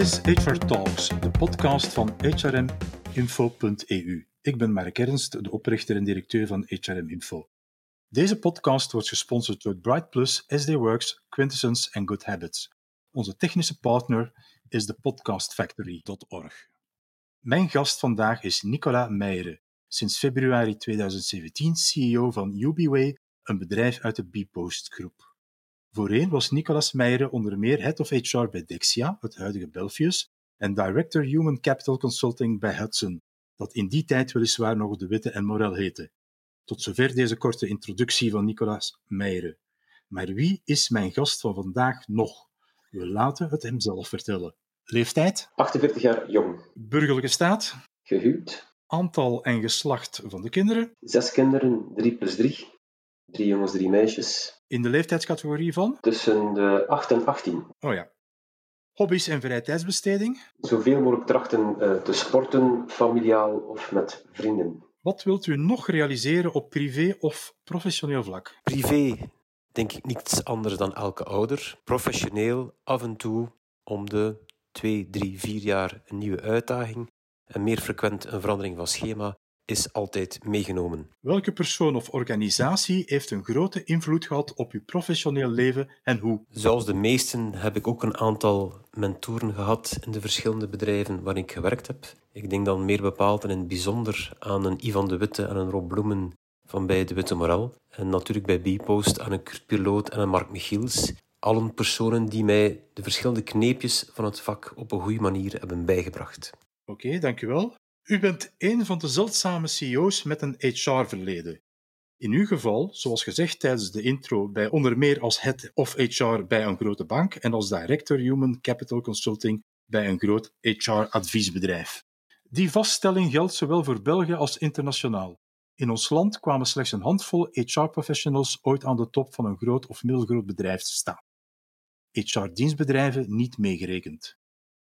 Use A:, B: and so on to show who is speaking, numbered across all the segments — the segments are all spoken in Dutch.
A: is HR Talks, de podcast van hrminfo.eu. Ik ben Mark Ernst, de oprichter en directeur van HRM Info. Deze podcast wordt gesponsord door Bright Plus, SD Works, Quintessence en Good Habits. Onze technische partner is de podcastfactory.org. Mijn gast vandaag is Nicola Meijeren, sinds februari 2017 CEO van UbiWay, een bedrijf uit de Bpost groep. Voorheen was Nicolas Meijeren onder meer Head of HR bij Dexia, het huidige Belfius, en Director Human Capital Consulting bij Hudson, dat in die tijd weliswaar nog de Witte en Morel heette. Tot zover deze korte introductie van Nicolas Meijeren. Maar wie is mijn gast van vandaag nog? We laten het hem zelf vertellen. Leeftijd?
B: 48 jaar jong.
A: Burgerlijke staat?
B: Gehuwd.
A: Aantal en geslacht van de kinderen?
B: Zes kinderen, drie plus drie. Drie jongens, drie meisjes.
A: In de leeftijdscategorie van?
B: Tussen de 8 en 18.
A: Oh ja. Hobby's en vrije tijdsbesteding?
B: Zoveel mogelijk trachten uh, te sporten, familiaal of met vrienden.
A: Wat wilt u nog realiseren op privé of professioneel vlak?
C: Privé denk ik niets anders dan elke ouder. Professioneel af en toe om de twee, drie, vier jaar een nieuwe uitdaging en meer frequent een verandering van schema is altijd meegenomen.
A: Welke persoon of organisatie heeft een grote invloed gehad op uw professioneel leven en hoe?
C: Zoals de meesten heb ik ook een aantal mentoren gehad in de verschillende bedrijven waar ik gewerkt heb. Ik denk dan meer bepaald en in het bijzonder aan een Ivan de Witte en een Rob Bloemen van bij de Witte Moral. En natuurlijk bij Bpost aan een Kurt Piloot en een Mark Michiels. Allen personen die mij de verschillende kneepjes van het vak op een goede manier hebben bijgebracht.
A: Oké, okay, dankjewel. U bent een van de zeldzame CEO's met een HR-verleden. In uw geval, zoals gezegd tijdens de intro, bij onder meer als Head of HR bij een grote bank en als Director Human Capital Consulting bij een groot HR-adviesbedrijf. Die vaststelling geldt zowel voor België als internationaal. In ons land kwamen slechts een handvol HR-professionals ooit aan de top van een groot of middelgroot bedrijf te staan. HR-dienstbedrijven niet meegerekend.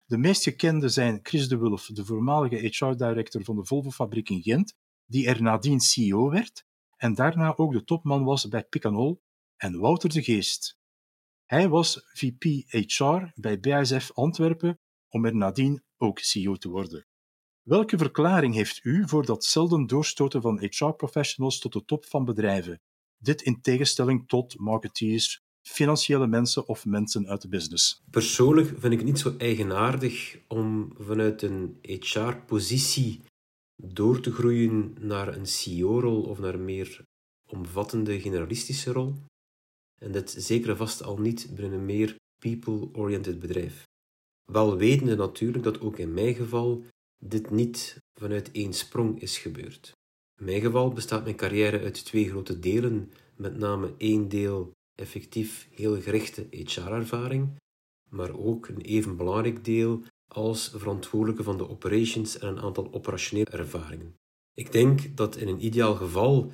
A: De meest gekende zijn Chris de Wulf, de voormalige HR-director van de Volvo-fabriek in Gent, die er nadien CEO werd en daarna ook de topman was bij Picanol, en Wouter de Geest. Hij was VP HR bij BASF Antwerpen om er nadien ook CEO te worden. Welke verklaring heeft u voor dat zelden doorstoten van HR-professionals tot de top van bedrijven? Dit in tegenstelling tot marketeers, financiële mensen of mensen uit de business?
C: Persoonlijk vind ik het niet zo eigenaardig om vanuit een HR-positie door te groeien naar een CEO-rol of naar een meer omvattende generalistische rol. En dit zeker vast al niet binnen een meer people-oriented bedrijf. Wel wetende natuurlijk dat ook in mijn geval dit niet vanuit één sprong is gebeurd. In mijn geval bestaat mijn carrière uit twee grote delen, met name één deel effectief heel gerichte HR-ervaring, maar ook een even belangrijk deel als verantwoordelijke van de operations en een aantal operationele ervaringen. Ik denk dat in een ideaal geval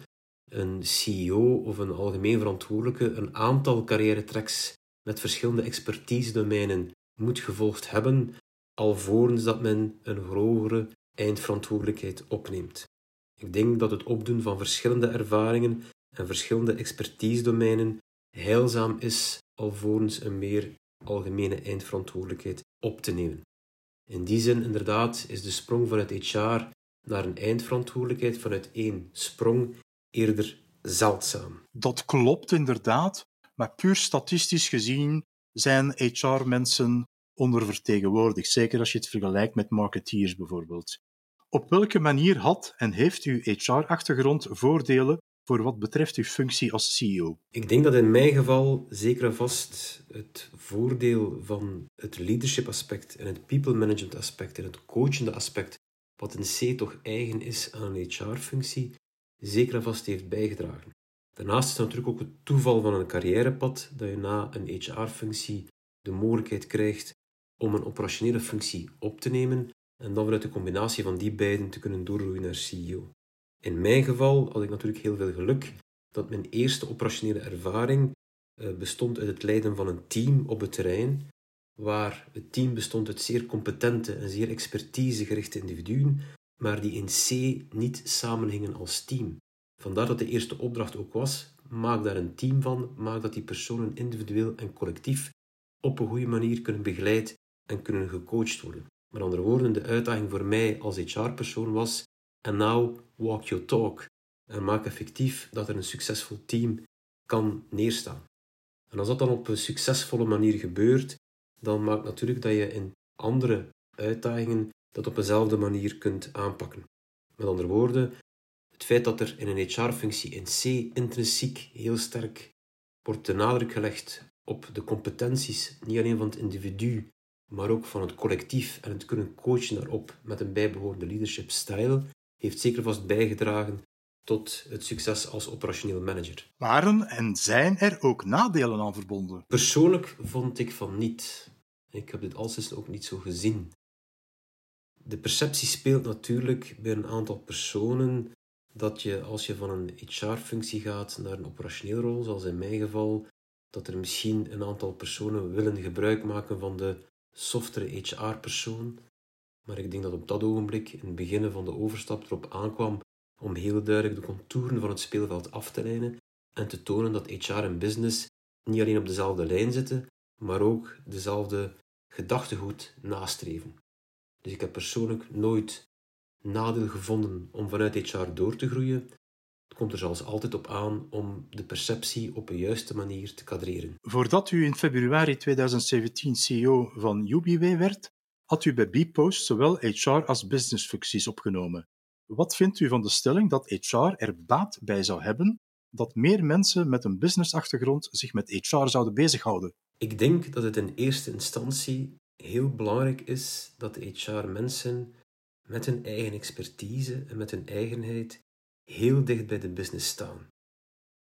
C: een CEO of een algemeen verantwoordelijke een aantal carrière-tracks met verschillende expertise-domeinen moet gevolgd hebben, alvorens dat men een hogere eindverantwoordelijkheid opneemt. Ik denk dat het opdoen van verschillende ervaringen en verschillende expertise-domeinen heilzaam is alvorens een meer algemene eindverantwoordelijkheid op te nemen. In die zin, inderdaad, is de sprong vanuit HR naar een eindverantwoordelijkheid vanuit één sprong eerder zeldzaam.
A: Dat klopt inderdaad, maar puur statistisch gezien zijn HR-mensen ondervertegenwoordigd, zeker als je het vergelijkt met marketeers bijvoorbeeld. Op welke manier had en heeft uw HR-achtergrond voordelen voor wat betreft uw functie als CEO?
C: Ik denk dat in mijn geval zeker en vast het voordeel van het leadership aspect en het people management aspect en het coachende aspect, wat in C toch eigen is aan een HR-functie, zeker en vast heeft bijgedragen. Daarnaast is natuurlijk ook het toeval van een carrièrepad dat je na een HR-functie de mogelijkheid krijgt om een operationele functie op te nemen en dan vanuit de combinatie van die beiden te kunnen doorgroeien naar CEO. In mijn geval had ik natuurlijk heel veel geluk dat mijn eerste operationele ervaring eh, bestond uit het leiden van een team op het terrein, waar het team bestond uit zeer competente en zeer expertisegerichte individuen, maar die in C niet samenhingen als team. Vandaar dat de eerste opdracht ook was: maak daar een team van, maak dat die personen individueel en collectief op een goede manier kunnen begeleid en kunnen gecoacht worden. Met andere woorden, de uitdaging voor mij als HR-persoon was: en now walk your talk en maak effectief dat er een succesvol team kan neerstaan. En als dat dan op een succesvolle manier gebeurt, dan maakt natuurlijk dat je in andere uitdagingen dat op dezelfde manier kunt aanpakken. Met andere woorden, het feit dat er in een HR-functie in C intrinsiek heel sterk wordt de nadruk gelegd op de competenties, niet alleen van het individu, maar ook van het collectief en het kunnen coachen daarop met een bijbehorende leadership style, heeft zeker vast bijgedragen tot het succes als operationeel manager.
A: Waren en zijn er ook nadelen aan verbonden?
C: Persoonlijk vond ik van niet. Ik heb dit alsens ook niet zo gezien. De perceptie speelt natuurlijk bij een aantal personen dat je als je van een HR-functie gaat naar een operationeel rol, zoals in mijn geval, dat er misschien een aantal personen willen gebruik maken van de softere HR-persoon. Maar ik denk dat op dat ogenblik, in het begin van de overstap, erop aankwam om heel duidelijk de contouren van het speelveld af te lijnen en te tonen dat HR en business niet alleen op dezelfde lijn zitten, maar ook dezelfde gedachtegoed nastreven. Dus ik heb persoonlijk nooit nadeel gevonden om vanuit HR door te groeien. Het komt er zelfs altijd op aan om de perceptie op een juiste manier te kadreren.
A: Voordat u in februari 2017 CEO van UBW werd, had u bij Bpost zowel HR als businessfuncties opgenomen. Wat vindt u van de stelling dat HR er baat bij zou hebben dat meer mensen met een businessachtergrond zich met HR zouden bezighouden?
C: Ik denk dat het in eerste instantie heel belangrijk is dat HR-mensen met hun eigen expertise en met hun eigenheid heel dicht bij de business staan.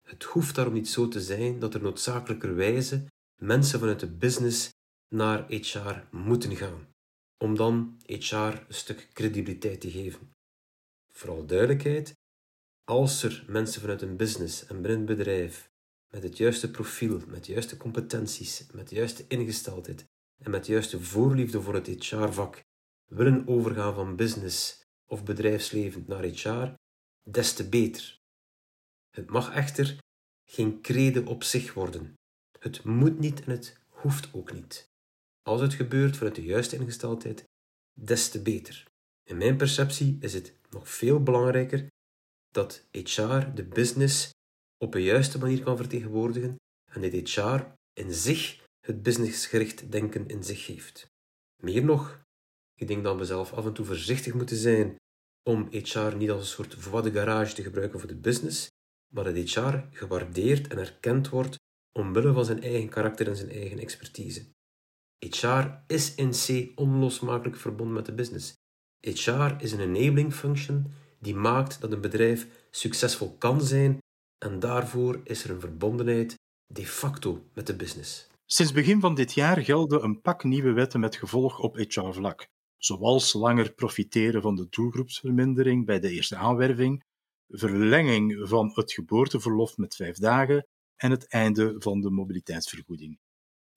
C: Het hoeft daarom niet zo te zijn dat er noodzakelijkerwijze mensen vanuit de business naar HR moeten gaan, om dan HR een stuk credibiliteit te geven. Vooral duidelijkheid, als er mensen vanuit een business en binnen een bedrijf met het juiste profiel, met juiste competenties, met de juiste ingesteldheid en met de juiste voorliefde voor het HR-vak willen overgaan van business of bedrijfsleven naar HR, des te beter. Het mag echter geen crede op zich worden. Het moet niet en het hoeft ook niet. Als het gebeurt vanuit de juiste ingesteldheid, des te beter. In mijn perceptie is het nog veel belangrijker dat HR de business op een juiste manier kan vertegenwoordigen en dat HR in zich het businessgericht denken in zich heeft. Meer nog, ik denk dat we zelf af en toe voorzichtig moeten zijn om HR niet als een soort voie garage te gebruiken voor de business, maar dat HR gewaardeerd en erkend wordt omwille van zijn eigen karakter en zijn eigen expertise. HR is in C onlosmakelijk verbonden met de business. HR is een enabling function die maakt dat een bedrijf succesvol kan zijn en daarvoor is er een verbondenheid de facto met de business.
A: Sinds begin van dit jaar gelden een pak nieuwe wetten met gevolg op HR-vlak, zoals langer profiteren van de doelgroepsvermindering bij de eerste aanwerving, verlenging van het geboorteverlof met vijf dagen en het einde van de mobiliteitsvergoeding.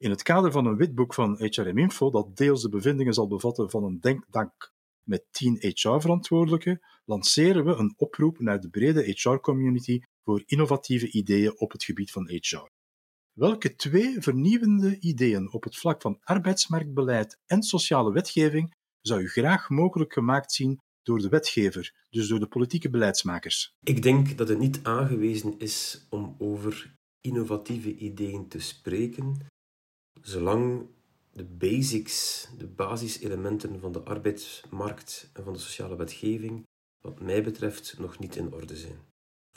A: In het kader van een witboek van HRM Info, dat deels de bevindingen zal bevatten van een denktank met 10 HR-verantwoordelijken, lanceren we een oproep naar de brede HR-community voor innovatieve ideeën op het gebied van HR. Welke twee vernieuwende ideeën op het vlak van arbeidsmarktbeleid en sociale wetgeving zou u graag mogelijk gemaakt zien door de wetgever, dus door de politieke beleidsmakers?
C: Ik denk dat het niet aangewezen is om over innovatieve ideeën te spreken, zolang de basics, de basiselementen van de arbeidsmarkt en van de sociale wetgeving, wat mij betreft, nog niet in orde zijn.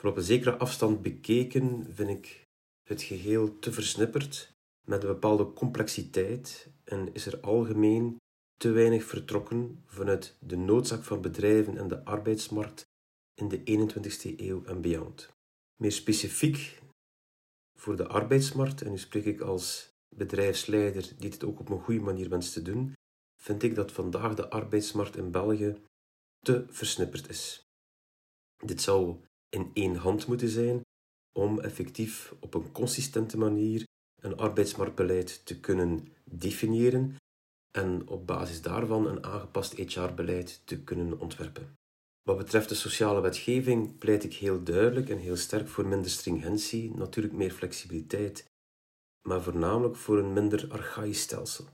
C: Voor op een zekere afstand bekeken vind ik het geheel te versnipperd, met een bepaalde complexiteit en is er algemeen te weinig vertrokken vanuit de noodzaak van bedrijven en de arbeidsmarkt in de 21ste eeuw en beyond. Meer specifiek voor de arbeidsmarkt, en nu spreek ik als bedrijfsleider die dit ook op een goede manier wenst te doen, vind ik dat vandaag de arbeidsmarkt in België te versnipperd is. Dit zou in één hand moeten zijn om effectief op een consistente manier een arbeidsmarktbeleid te kunnen definiëren en op basis daarvan een aangepast HR-beleid te kunnen ontwerpen. Wat betreft de sociale wetgeving pleit ik heel duidelijk en heel sterk voor minder stringentie, natuurlijk meer flexibiliteit, maar voornamelijk voor een minder archaïsch stelsel.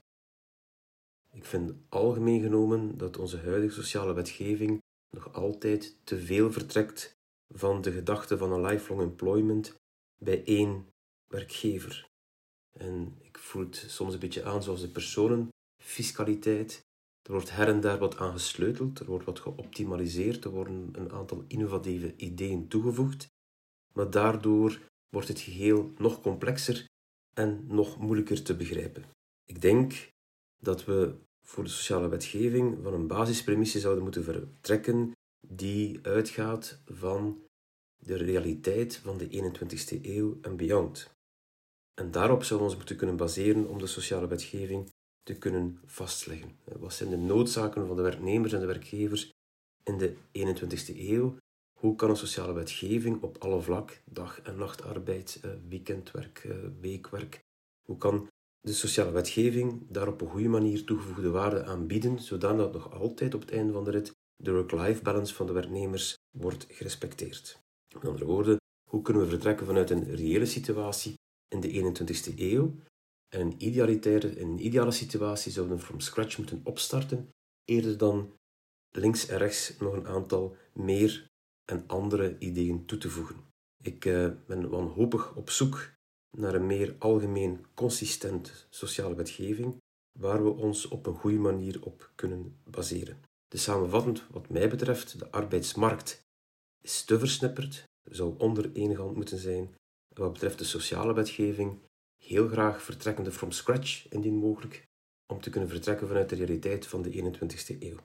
C: Ik vind algemeen genomen dat onze huidige sociale wetgeving nog altijd te veel vertrekt van de gedachte van een lifelong employment bij één werkgever. En ik voel het soms een beetje aan zoals de personenfiscaliteit. Er wordt her en daar wat aan gesleuteld, er wordt wat geoptimaliseerd, er worden een aantal innovatieve ideeën toegevoegd, maar daardoor wordt het geheel nog complexer en nog moeilijker te begrijpen. Ik denk dat we voor de sociale wetgeving van een basispremisse zouden moeten vertrekken die uitgaat van de realiteit van de 21ste eeuw en beyond. En daarop zouden we ons moeten kunnen baseren om de sociale wetgeving te kunnen vastleggen. Wat zijn de noodzaken van de werknemers en de werkgevers in de 21ste eeuw? Hoe kan een sociale wetgeving op alle vlak, dag- en nachtarbeid, eh, weekendwerk, eh, weekwerk, hoe kan de sociale wetgeving daar op een goede manier toegevoegde waarde aanbieden, zodat nog altijd op het einde van de rit de work-life balance van de werknemers wordt gerespecteerd. Met andere woorden, hoe kunnen we vertrekken vanuit een reële situatie in de 21ste eeuw en een een ideale situatie zouden we from scratch moeten opstarten, eerder dan links en rechts nog een aantal meer en andere ideeën toe te voegen. Ik uh, ben wanhopig op zoek naar een meer algemeen consistent sociale wetgeving waar we ons op een goede manier op kunnen baseren. Dus samenvattend, wat mij betreft, de arbeidsmarkt is te versnipperd, zou onder één hand moeten zijn. Wat betreft de sociale wetgeving, heel graag vertrekkende from scratch, indien mogelijk, om te kunnen vertrekken vanuit de realiteit van de 21ste eeuw.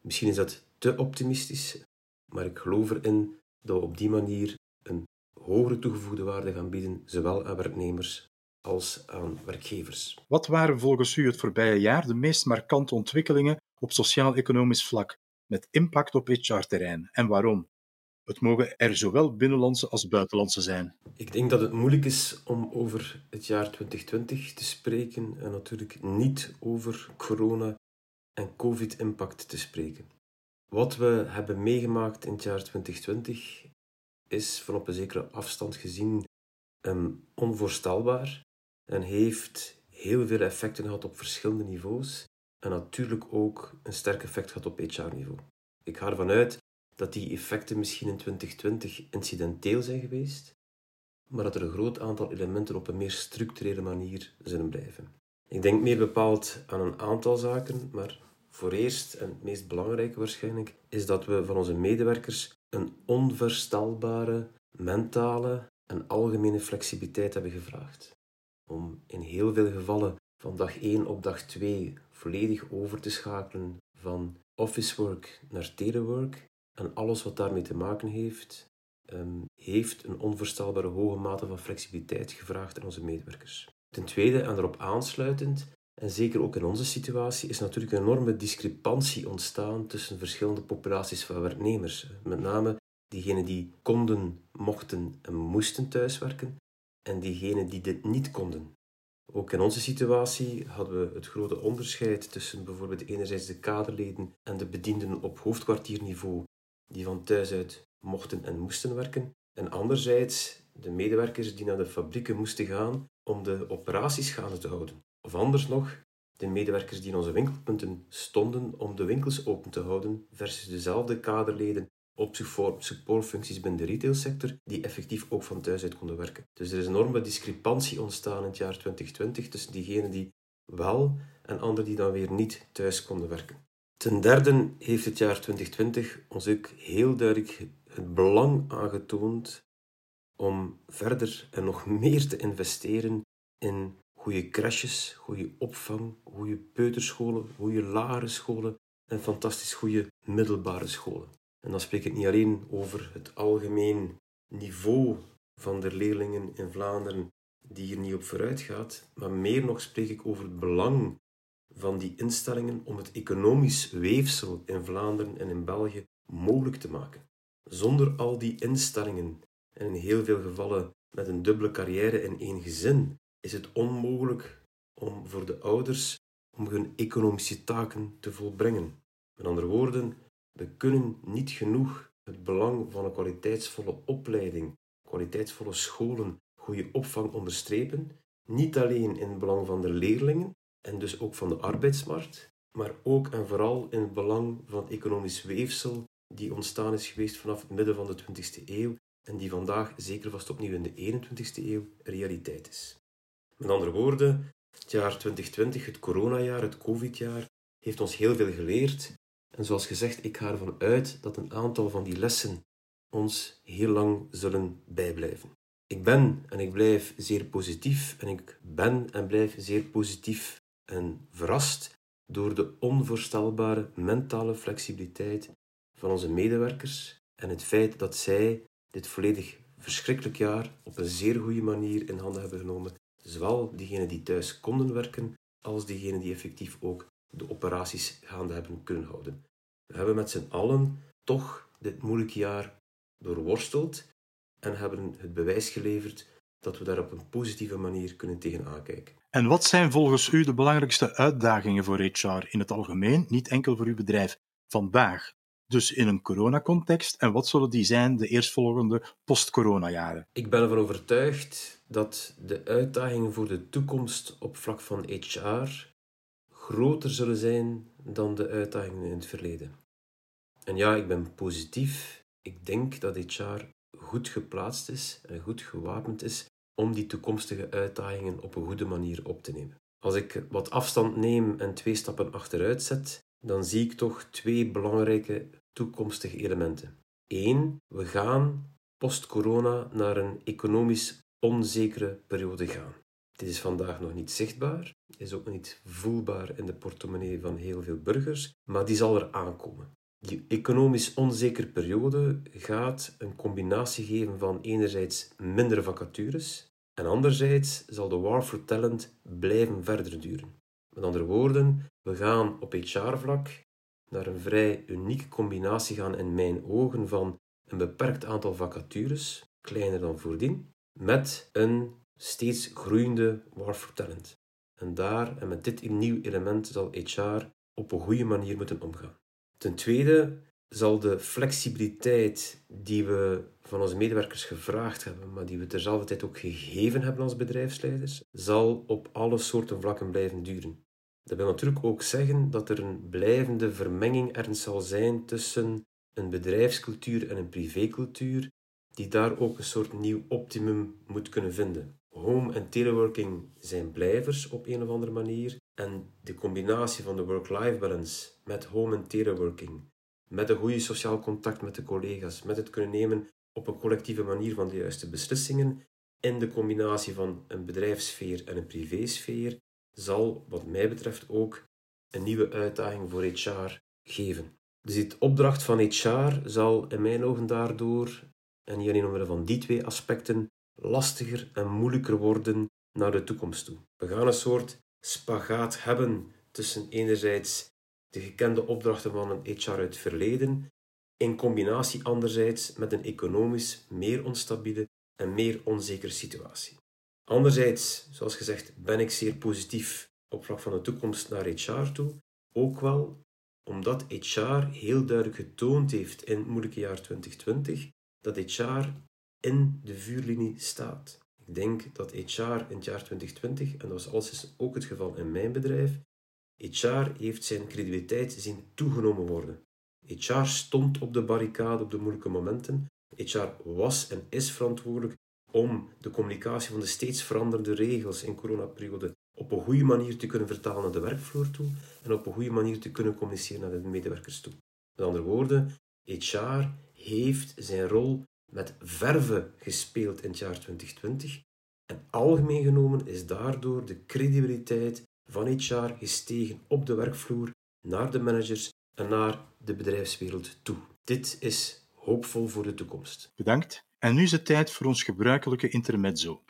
C: Misschien is dat te optimistisch, maar ik geloof erin dat we op die manier een hogere toegevoegde waarde gaan bieden, zowel aan werknemers als aan werkgevers.
A: Wat waren volgens u het voorbije jaar de meest markante ontwikkelingen op sociaal-economisch vlak, met impact op HR-terrein en waarom? Het mogen er zowel binnenlandse als buitenlandse zijn.
C: Ik denk dat het moeilijk is om over het jaar 2020 te spreken en natuurlijk niet over corona en COVID-impact te spreken. Wat we hebben meegemaakt in het jaar 2020 is van op een zekere afstand gezien um, onvoorstelbaar en heeft heel veel effecten gehad op verschillende niveaus en natuurlijk ook een sterk effect gehad op HR-niveau. Ik ga ervan uit dat die effecten misschien in 2020 incidenteel zijn geweest, maar dat er een groot aantal elementen op een meer structurele manier zullen blijven. Ik denk meer bepaald aan een aantal zaken, maar voor eerst en het meest belangrijke waarschijnlijk is dat we van onze medewerkers een onvoorstelbare mentale en algemene flexibiliteit hebben gevraagd. Om in heel veel gevallen van dag 1 op dag 2 volledig over te schakelen van office work naar telework en alles wat daarmee te maken heeft, um, heeft een onvoorstelbare hoge mate van flexibiliteit gevraagd aan onze medewerkers. Ten tweede, en daarop aansluitend, en zeker ook in onze situatie, is natuurlijk een enorme discrepantie ontstaan tussen verschillende populaties van werknemers. Met name diegenen die konden, mochten en moesten thuiswerken en diegenen die dit niet konden. Ook in onze situatie hadden we het grote onderscheid tussen bijvoorbeeld enerzijds de kaderleden en de bedienden op hoofdkwartierniveau die van thuis uit mochten en moesten werken, en anderzijds de medewerkers die naar de fabrieken moesten gaan om de operaties gaande te houden. Of anders nog, de medewerkers die in onze winkelpunten stonden om de winkels open te houden, versus dezelfde kaderleden op supportfuncties binnen de retailsector die effectief ook van thuis uit konden werken. Dus er is een enorme discrepantie ontstaan in het jaar 2020 tussen diegenen die wel en anderen die dan weer niet thuis konden werken. Ten derde heeft het jaar 2020 ons ook heel duidelijk het belang aangetoond om verder en nog meer te investeren in goede crashes, goede opvang, goede peuterscholen, goede lagere scholen en fantastisch goede middelbare scholen. En dan spreek ik niet alleen over het algemeen niveau van de leerlingen in Vlaanderen die hier niet op vooruit gaat, maar meer nog spreek ik over het belang van die instellingen om het economisch weefsel in Vlaanderen en in België mogelijk te maken. Zonder al die instellingen, en in heel veel gevallen met een dubbele carrière in één gezin, is het onmogelijk om voor de ouders om hun economische taken te volbrengen. Met andere woorden, we kunnen niet genoeg het belang van een kwaliteitsvolle opleiding, kwaliteitsvolle scholen, goede opvang onderstrepen, niet alleen in het belang van de leerlingen en dus ook van de arbeidsmarkt, maar ook en vooral in het belang van economisch weefsel die ontstaan is geweest vanaf het midden van de 20e eeuw en die vandaag zeker vast opnieuw in de 21e eeuw realiteit is. Met andere woorden, het jaar 2020, het coronajaar, het covidjaar, heeft ons heel veel geleerd. En zoals gezegd, ik ga ervan uit dat een aantal van die lessen ons heel lang zullen bijblijven. Ik ben en ik blijf zeer positief en ik ben en blijf zeer positief en verrast door de onvoorstelbare mentale flexibiliteit van onze medewerkers en het feit dat zij dit volledig verschrikkelijk jaar op een zeer goede manier in handen hebben genomen. Zowel diegenen die thuis konden werken, als diegenen die effectief ook de operaties gaande hebben kunnen houden. We hebben met z'n allen toch dit moeilijke jaar doorworsteld en hebben het bewijs geleverd dat we daar op een positieve manier kunnen tegenaan kijken.
A: En wat zijn volgens u de belangrijkste uitdagingen voor HR in het algemeen, niet enkel voor uw bedrijf, vandaag? Dus in een coronacontext, en wat zullen die zijn de eerstvolgende post-corona-jaren?
C: Ik ben ervan overtuigd dat de uitdagingen voor de toekomst op vlak van HR groter zullen zijn dan de uitdagingen in het verleden. En ja, ik ben positief. Ik denk dat HR goed geplaatst is en goed gewapend is om die toekomstige uitdagingen op een goede manier op te nemen. Als ik wat afstand neem en twee stappen achteruit zet, dan zie ik toch twee belangrijke toekomstige elementen. Eén, we gaan post-corona naar een economisch onzekere periode gaan. Dit is vandaag nog niet zichtbaar, is ook niet voelbaar in de portemonnee van heel veel burgers, maar die zal er aankomen. Die economisch onzekere periode gaat een combinatie geven van enerzijds minder vacatures en anderzijds zal de war for talent blijven verder duren. Met andere woorden, we gaan op HR-vlak naar een vrij unieke combinatie gaan in mijn ogen van een beperkt aantal vacatures, kleiner dan voordien, met een steeds groeiende war for talent. En daar en met dit nieuw element zal HR op een goede manier moeten omgaan. Ten tweede zal de flexibiliteit die we van onze medewerkers gevraagd hebben, maar die we terzelfde tijd ook gegeven hebben als bedrijfsleiders, zal op alle soorten vlakken blijven duren. Dat wil natuurlijk ook zeggen dat er een blijvende vermenging er zal zijn tussen een bedrijfscultuur en een privécultuur, die daar ook een soort nieuw optimum moet kunnen vinden. Home en teleworking zijn blijvers op een of andere manier. En de combinatie van de work-life balance met home en teleworking, met een goede sociaal contact met de collega's, met het kunnen nemen op een collectieve manier van de juiste beslissingen, in de combinatie van een bedrijfssfeer en een privésfeer, zal, wat mij betreft, ook een nieuwe uitdaging voor HR geven. Dus de opdracht van HR zal in mijn ogen daardoor, en niet alleen omwille van die twee aspecten, lastiger en moeilijker worden naar de toekomst toe. We gaan een soort spagaat hebben tussen enerzijds de gekende opdrachten van een HR uit het verleden, in combinatie anderzijds met een economisch meer onstabiele en meer onzekere situatie. Anderzijds, zoals gezegd, ben ik zeer positief op vlak van de toekomst naar HR toe, ook wel omdat HR heel duidelijk getoond heeft in het moeilijke jaar 2020 dat HR in de vuurlinie staat. Ik denk dat HR in het jaar 2020, en dat was alles ook het geval in mijn bedrijf, HR heeft zijn credibiliteit zien toegenomen worden. HR stond op de barricade op de moeilijke momenten. HR was en is verantwoordelijk om de communicatie van de steeds veranderende regels in coronaperiode op een goede manier te kunnen vertalen naar de werkvloer toe en op een goede manier te kunnen communiceren naar de medewerkers toe. Met andere woorden, HR heeft zijn rol met verve gespeeld in het jaar 2020 en algemeen genomen is daardoor de credibiliteit van HR gestegen op de werkvloer naar de managers en naar de bedrijfswereld toe. Dit is hoopvol voor de toekomst.
A: Bedankt. En nu is het tijd voor ons gebruikelijke intermezzo.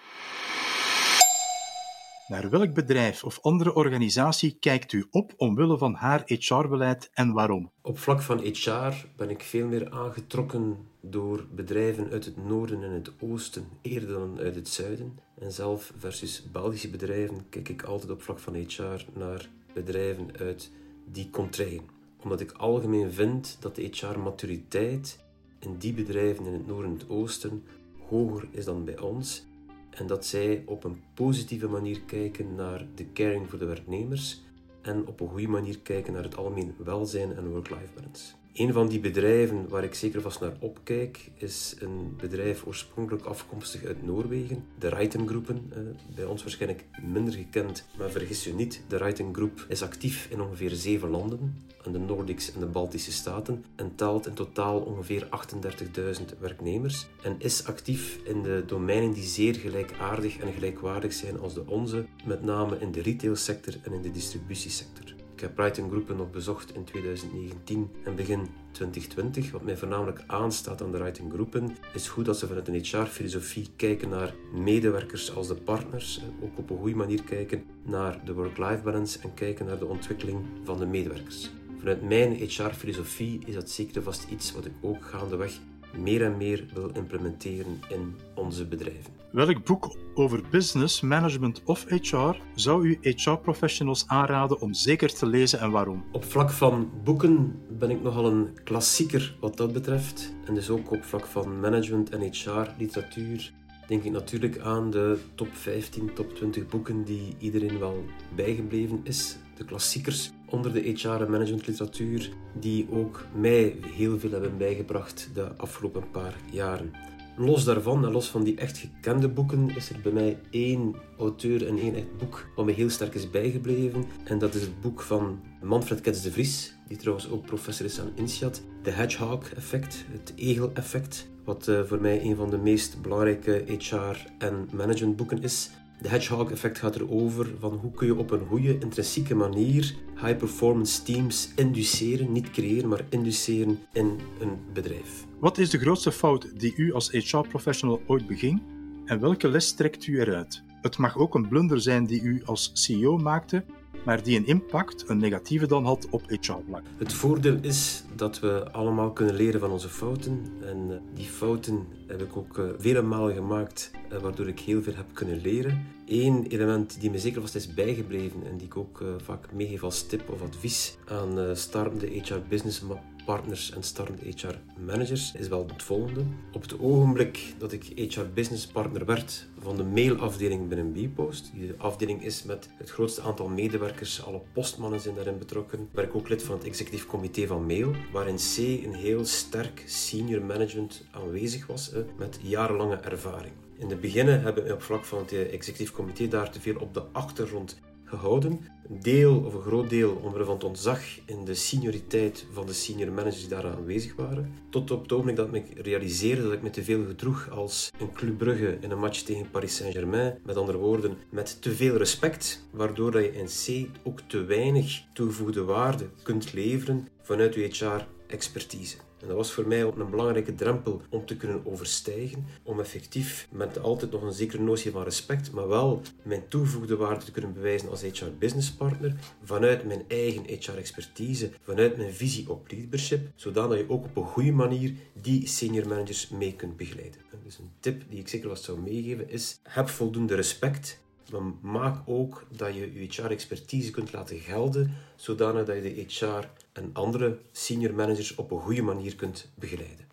A: Naar welk bedrijf of andere organisatie kijkt u op omwille van haar HR-beleid en waarom?
C: Op vlak van HR ben ik veel meer aangetrokken door bedrijven uit het noorden en het oosten eerder dan uit het zuiden. En zelf versus Belgische bedrijven kijk ik altijd op vlak van HR naar bedrijven uit die contraien. Omdat ik algemeen vind dat de HR-maturiteit in die bedrijven in het noorden en het oosten hoger is dan bij ons en dat zij op een positieve manier kijken naar de caring voor de werknemers en op een goede manier kijken naar het algemeen welzijn en work-life balance. Een van die bedrijven waar ik zeker vast naar opkijk, is een bedrijf oorspronkelijk afkomstig uit Noorwegen, de Raiten Groepen. Eh, bij ons waarschijnlijk minder gekend, maar vergis je niet, de Raiten Groep is actief in ongeveer zeven landen, in de Noordics en de Baltische Staten, en telt in totaal ongeveer 38.000 werknemers en is actief in de domeinen die zeer gelijkaardig en gelijkwaardig zijn als de onze, met name in de retailsector en in de distributiesector. Ik heb Brighton Groepen nog bezocht in 2019 en begin 2020. Wat mij voornamelijk aanstaat aan de Writing Groepen is goed dat ze vanuit een HR-filosofie kijken naar medewerkers als de partners. Ook op een goede manier kijken naar de work-life balance en kijken naar de ontwikkeling van de medewerkers. Vanuit mijn HR-filosofie is dat zeker vast iets wat ik ook gaandeweg meer en meer wil implementeren in onze bedrijven.
A: Welk boek over business, management of HR zou u HR-professionals aanraden om zeker te lezen en waarom?
C: Op vlak van boeken ben ik nogal een klassieker wat dat betreft. En dus ook op vlak van management en HR-literatuur denk ik natuurlijk aan de top 15, top 20 boeken die iedereen wel bijgebleven is. De klassiekers onder de HR- en managementliteratuur die ook mij heel veel hebben bijgebracht de afgelopen paar jaren. Los daarvan en los van die echt gekende boeken is er bij mij één auteur en één echt boek wat me heel sterk is bijgebleven. En dat is het boek van Manfred Kets de Vries, die trouwens ook professor is aan INSEAD. De Hedgehog effect, het egel effect, wat eh, voor mij een van de meest belangrijke HR- en managementboeken is. De hedgehog effect gaat erover van hoe kun je op een goede, intrinsieke manier high performance teams induceren, niet creëren, maar induceren in een bedrijf.
A: Wat is de grootste fout die u als HR-professional ooit beging en welke les trekt u eruit? Het mag ook een blunder zijn die u als CEO maakte, maar die een impact, een negatieve dan had op HR-vlak.
C: Het voordeel is dat we allemaal kunnen leren van onze fouten. En eh, die fouten heb ik ook eh, vele malen gemaakt, eh, waardoor ik heel veel heb kunnen leren. Eén element die me zeker vast is bijgebleven en die ik ook vaak meegeef als tip of advies aan startende HR-business partners en startende HR-managers is wel het volgende. Op het ogenblik dat ik HR-business partner werd van de mailafdeling binnen Bpost, die afdeling is met het grootste aantal medewerkers, alle postmannen zijn daarin betrokken, ben ik ook lid van het executief comité van Mail, waarin C een heel sterk senior management aanwezig was, met jarenlange ervaring. In het begin hebben we op vlak van het executief comité daar te veel op de achtergrond gehouden. Een deel of een groot deel omwille van het ontzag in de senioriteit van de senior managers die daar aanwezig waren. Tot op het ogenblik dat ik realiseerde dat ik me te veel gedroeg als een Club Brugge in een match tegen Paris Saint-Germain. Met andere woorden, met te veel respect, waardoor dat je in C ook te weinig toegevoegde waarde kunt leveren vanuit je HR-expertise. En dat was voor mij een belangrijke drempel om te kunnen overstijgen, om effectief met altijd nog een zekere notie van respect, maar wel mijn toegevoegde waarde te kunnen bewijzen als HR business partner, vanuit mijn eigen HR expertise, vanuit mijn visie op leadership, zodat je ook op een goede manier die senior managers mee kunt begeleiden. Dus een tip die ik zeker wat zou meegeven is, heb voldoende respect maar maak ook dat je je HR-expertise kunt laten gelden, zodanig dat je de HR en andere senior managers op een goede manier kunt begeleiden.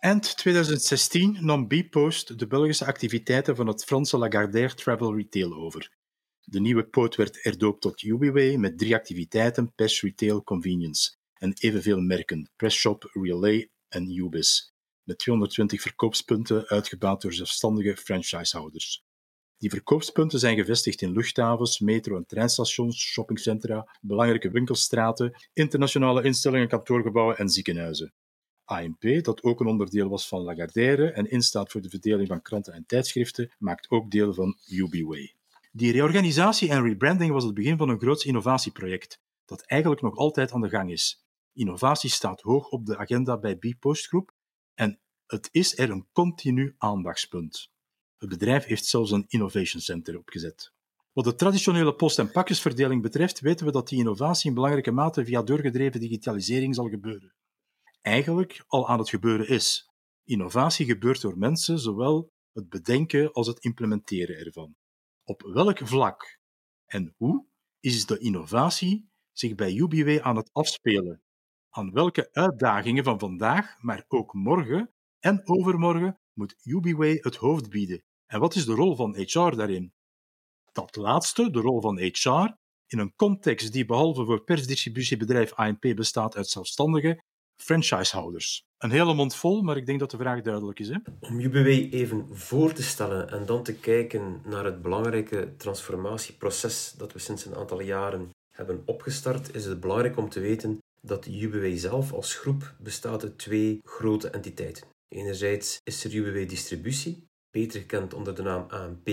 A: Eind 2016 nam Bpost de Belgische activiteiten van het Franse Lagardère Travel Retail over. De nieuwe poot werd erdoopt tot Ubiway met drie activiteiten: Pest Retail Convenience en evenveel merken: Shop, Relay en Ubis met 220 verkoopspunten uitgebouwd door zelfstandige franchisehouders. Die verkoopspunten zijn gevestigd in luchthavens, metro- en treinstations, shoppingcentra, belangrijke winkelstraten, internationale instellingen, kantoorgebouwen en ziekenhuizen. AMP, dat ook een onderdeel was van Lagardère en instaat voor de verdeling van kranten en tijdschriften, maakt ook deel van UbiWay. Die reorganisatie en rebranding was het begin van een groot innovatieproject, dat eigenlijk nog altijd aan de gang is. Innovatie staat hoog op de agenda bij Bpost Groep en het is er een continu aandachtspunt. Het bedrijf heeft zelfs een innovation center opgezet. Wat de traditionele post- en pakjesverdeling betreft, weten we dat die innovatie in belangrijke mate via doorgedreven digitalisering zal gebeuren. Eigenlijk al aan het gebeuren is. Innovatie gebeurt door mensen, zowel het bedenken als het implementeren ervan. Op welk vlak en hoe is de innovatie zich bij UBW aan het afspelen? Aan welke uitdagingen van vandaag, maar ook morgen en overmorgen moet UBWay het hoofd bieden? En wat is de rol van HR daarin? Dat laatste, de rol van HR, in een context die behalve voor persdistributiebedrijf ANP bestaat uit zelfstandige franchisehouders. Een hele mond vol, maar ik denk dat de vraag duidelijk is. Hè?
C: Om UBW even voor te stellen en dan te kijken naar het belangrijke transformatieproces dat we sinds een aantal jaren hebben opgestart, is het belangrijk om te weten dat UBW zelf als groep bestaat uit twee grote entiteiten. Enerzijds is er UBW Distributie, beter gekend onder de naam ANP,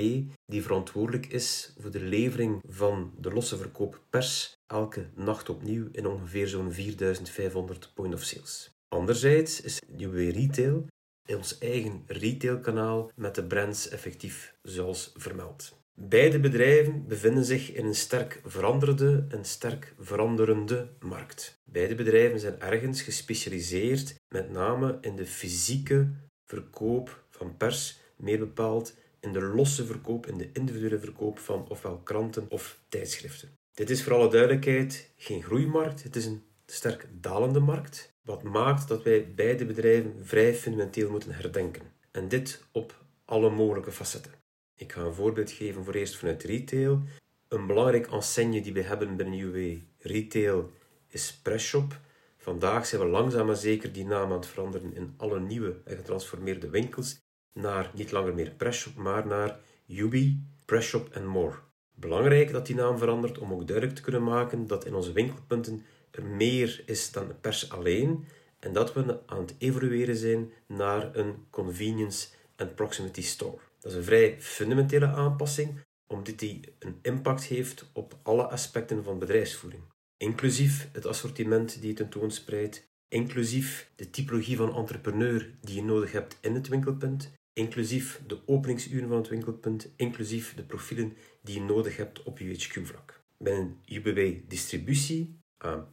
C: die verantwoordelijk is voor de levering van de losse verkoop pers elke nacht opnieuw in ongeveer zo'n 4500 point of sales. Anderzijds is UBW Retail ons eigen retailkanaal met de brands effectief zoals vermeld. Beide bedrijven bevinden zich in een sterk veranderde en sterk veranderende markt. Beide bedrijven zijn ergens gespecialiseerd, met name in de fysieke verkoop van pers, meer bepaald in de losse verkoop, in de individuele verkoop van ofwel kranten of tijdschriften. Dit is voor alle duidelijkheid geen groeimarkt, het is een sterk dalende markt, wat maakt dat wij beide bedrijven vrij fundamenteel moeten herdenken. En dit op alle mogelijke facetten. Ik ga een voorbeeld geven voor eerst vanuit retail. Een belangrijk enseigne die we hebben binnen UW Retail is Presshop. Vandaag zijn we langzaam maar zeker die naam aan het veranderen in alle nieuwe en getransformeerde winkels naar niet langer meer Presshop, maar naar Ubi, Presshop and More. Belangrijk dat die naam verandert om ook duidelijk te kunnen maken dat in onze winkelpunten er meer is dan pers alleen en dat we aan het evolueren zijn naar een convenience and proximity store. Dat is een vrij fundamentele aanpassing, omdat die een impact heeft op alle aspecten van bedrijfsvoering. Inclusief het assortiment die je tentoonspreidt, inclusief de typologie van entrepreneur die je nodig hebt in het winkelpunt, inclusief de openingsuren van het winkelpunt, inclusief de profielen die je nodig hebt op UHQ-vlak. Binnen UBW Distributie, ANP,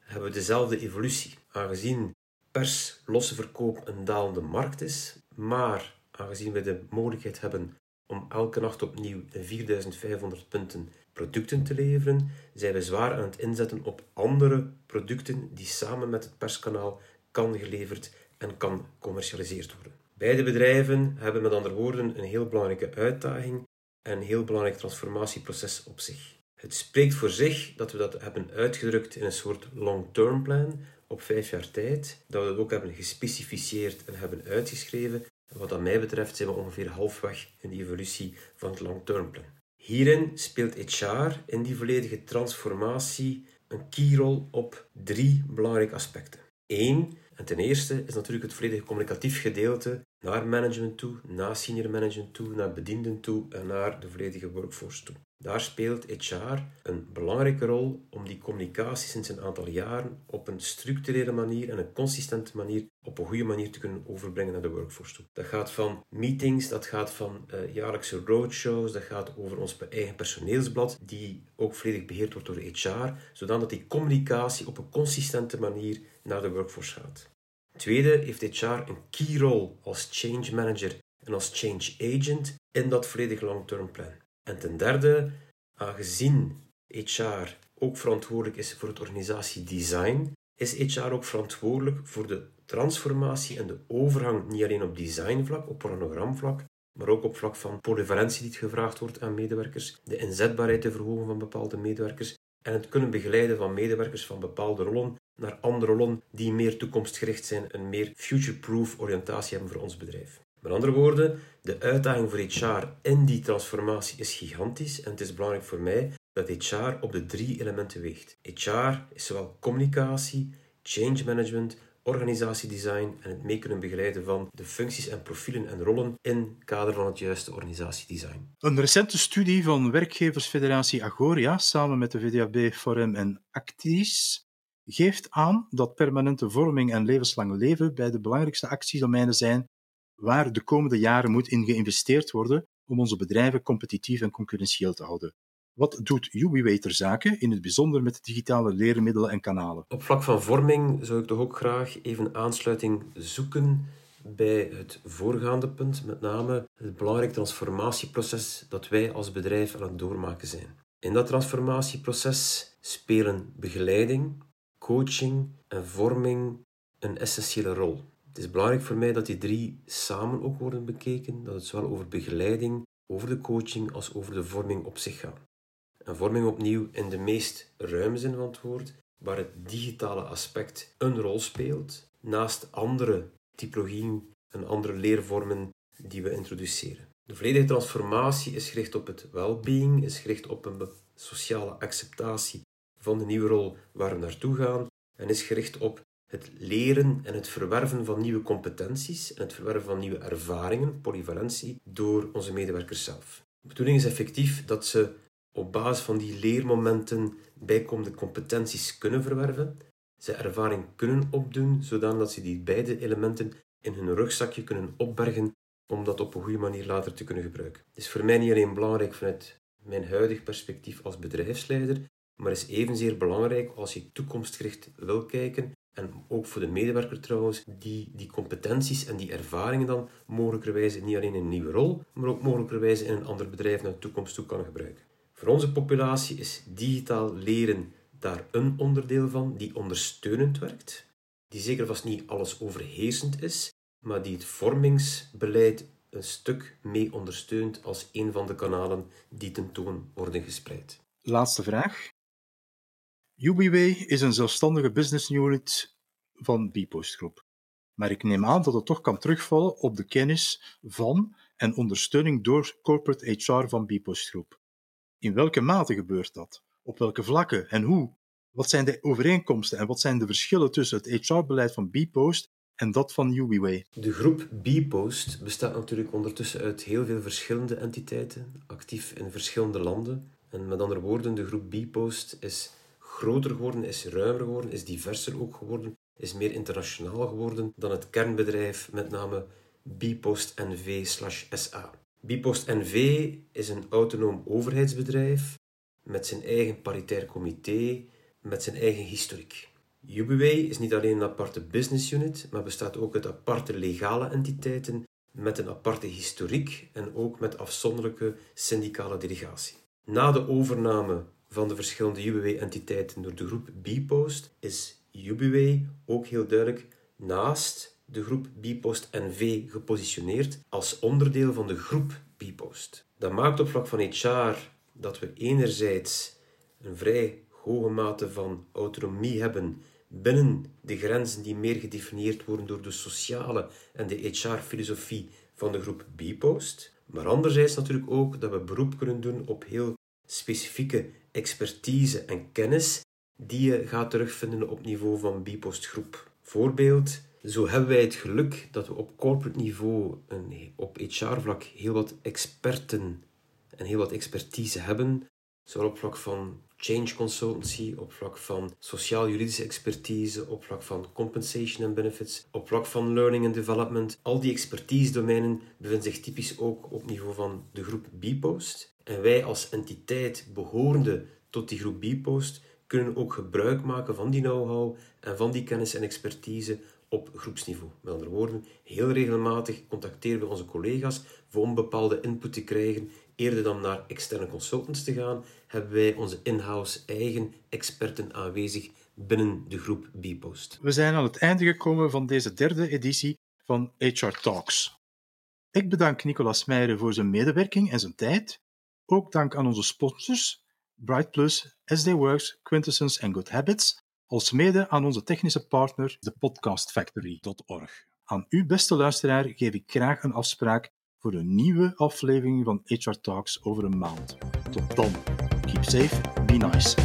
C: hebben we dezelfde evolutie. Aangezien pers losse verkoop een dalende markt is, maar aangezien we de mogelijkheid hebben om elke nacht opnieuw 4500 punten producten te leveren, zijn we zwaar aan het inzetten op andere producten die samen met het perskanaal kan geleverd en kan commercialiseerd worden. Beide bedrijven hebben met andere woorden een heel belangrijke uitdaging en een heel belangrijk transformatieproces op zich. Het spreekt voor zich dat we dat hebben uitgedrukt in een soort long-term plan op vijf jaar tijd, dat we dat ook hebben gespecificeerd en hebben uitgeschreven wat dat mij betreft zijn we ongeveer halfweg in de evolutie van het long-term. Hierin speelt HR in die volledige transformatie een keyrol op drie belangrijke aspecten. Eén, en ten eerste is natuurlijk het volledige communicatief gedeelte naar management toe, naar senior management toe, naar bedienden toe en naar de volledige workforce toe. Daar speelt HR een belangrijke rol om die communicatie sinds een aantal jaren op een structurele manier en een consistente manier op een goede manier te kunnen overbrengen naar de workforce toe. Dat gaat van meetings, dat gaat van uh, jaarlijkse roadshows, dat gaat over ons eigen personeelsblad, die ook volledig beheerd wordt door HR, zodat die communicatie op een consistente manier naar de workforce gaat. Tweede heeft HR een key rol als change manager en als change agent in dat volledig long-term plan. En ten derde, aangezien HR ook verantwoordelijk is voor het organisatiedesign, is HR ook verantwoordelijk voor de transformatie en de overgang niet alleen op designvlak, op programvlak, maar ook op vlak van polyvalentie die gevraagd wordt aan medewerkers, de inzetbaarheid te verhogen van bepaalde medewerkers en het kunnen begeleiden van medewerkers van bepaalde rollen naar andere rollen die meer toekomstgericht zijn en meer future-proof oriëntatie hebben voor ons bedrijf. Met andere woorden, de uitdaging voor HR in die transformatie is gigantisch en het is belangrijk voor mij dat HR op de drie elementen weegt. HR is zowel communicatie, change management, organisatiedesign en het mee kunnen begeleiden van de functies en profielen en rollen in het kader van het juiste organisatiedesign.
A: Een recente studie van werkgeversfederatie Agoria samen met de VDAB Forum en Actis geeft aan dat permanente vorming en levenslang leven bij de belangrijkste actiedomeinen zijn waar de komende jaren moet in geïnvesteerd worden om onze bedrijven competitief en concurrentieel te houden. Wat doet UbiWay ter in het bijzonder met digitale leermiddelen en kanalen?
C: Op vlak van vorming zou ik toch ook graag even aansluiting zoeken bij het voorgaande punt, met name het belangrijk transformatieproces dat wij als bedrijf aan het doormaken zijn. In dat transformatieproces spelen begeleiding, coaching en vorming een essentiële rol. Het is belangrijk voor mij dat die drie samen ook worden bekeken, dat het zowel over begeleiding over de coaching als over de vorming op zich gaan. En vorming opnieuw in de meest ruime zin van het woord, waar het digitale aspect een rol speelt, naast andere typologieën en andere leervormen die we introduceren. De volledige transformatie is gericht op het well-being, is gericht op een sociale acceptatie van de nieuwe rol waar we naartoe gaan en is gericht op het leren en het verwerven van nieuwe competenties en het verwerven van nieuwe ervaringen, polyvalentie, door onze medewerkers zelf. De bedoeling is effectief dat ze op basis van die leermomenten bijkomende competenties kunnen verwerven, ze ervaring kunnen opdoen, zodat ze die beide elementen in hun rugzakje kunnen opbergen om dat op een goede manier later te kunnen gebruiken. Het is voor mij niet alleen belangrijk vanuit mijn huidig perspectief als bedrijfsleider, maar is evenzeer belangrijk als je toekomstgericht wil kijken en ook voor de medewerker trouwens, die die competenties en die ervaringen dan mogelijkerwijs niet alleen in een nieuwe rol, maar ook mogelijkerwijs in een ander bedrijf naar de toekomst toe kan gebruiken. Voor onze populatie is digitaal leren daar een onderdeel van die ondersteunend werkt, die zeker vast niet alles overheersend is, maar die het vormingsbeleid een stuk mee ondersteunt als een van de kanalen die tentoon worden gespreid.
A: Laatste vraag. UBWay is een zelfstandige business unit van Bpost Groep. Maar ik neem aan dat het toch kan terugvallen op de kennis van en ondersteuning door corporate HR van Bpost Groep. In welke mate gebeurt dat? Op welke vlakken en hoe? Wat zijn de overeenkomsten en wat zijn de verschillen tussen het HR-beleid van Bpost en dat van UBWay?
C: De groep Bpost bestaat natuurlijk ondertussen uit heel veel verschillende entiteiten, actief in verschillende landen. En met andere woorden, de groep Bpost is groter geworden, is ruimer geworden, is diverser ook geworden, is meer internationaal geworden dan het kernbedrijf, met name Bpost NV/SA. Bpost NV is een autonoom overheidsbedrijf met zijn eigen paritair comité, met zijn eigen historiek. UBWay is niet alleen een aparte business unit, maar bestaat ook uit aparte legale entiteiten met een aparte historiek en ook met afzonderlijke syndicale delegatie. Na de overname van de verschillende UBW-entiteiten door de groep Bpost is UBW ook heel duidelijk naast de groep Bpost NV gepositioneerd als onderdeel van de groep Bpost. Dat maakt op vlak van HR dat we enerzijds een vrij hoge mate van autonomie hebben binnen de grenzen die meer gedefinieerd worden door de sociale en de HR-filosofie van de groep Bpost, maar anderzijds natuurlijk ook dat we beroep kunnen doen op heel specifieke expertise en kennis die je gaat terugvinden op niveau van Bpost Groep. Voorbeeld, zo hebben wij het geluk dat we op corporate niveau op HR-vlak heel wat experten en heel wat expertise hebben, zowel op vlak van change consultancy, op vlak van sociaal-juridische expertise, op vlak van compensation and benefits, op vlak van learning and development. Al die expertise-domeinen bevinden zich typisch ook op niveau van de groep Bpost. En wij als entiteit behorende tot die groep Bpost kunnen ook gebruik maken van die know-how en van die kennis en expertise op groepsniveau. Met andere woorden, heel regelmatig contacteren we onze collega's voor om bepaalde input te krijgen. Eerder dan naar externe consultants te gaan, hebben wij onze in-house eigen experten aanwezig binnen de groep Bpost.
A: We zijn aan het einde gekomen van deze derde editie van HR Talks. Ik bedank Nicolas Meijeren voor zijn medewerking en zijn tijd. Ook dank aan onze sponsors Bright Plus, SD Works, Quintessence en Good Habits, als mede aan onze technische partner, de podcastfactory.org. Aan u, beste luisteraar, geef ik graag een afspraak voor een nieuwe aflevering van HR Talks over een maand. Tot dan. Keep safe, be nice.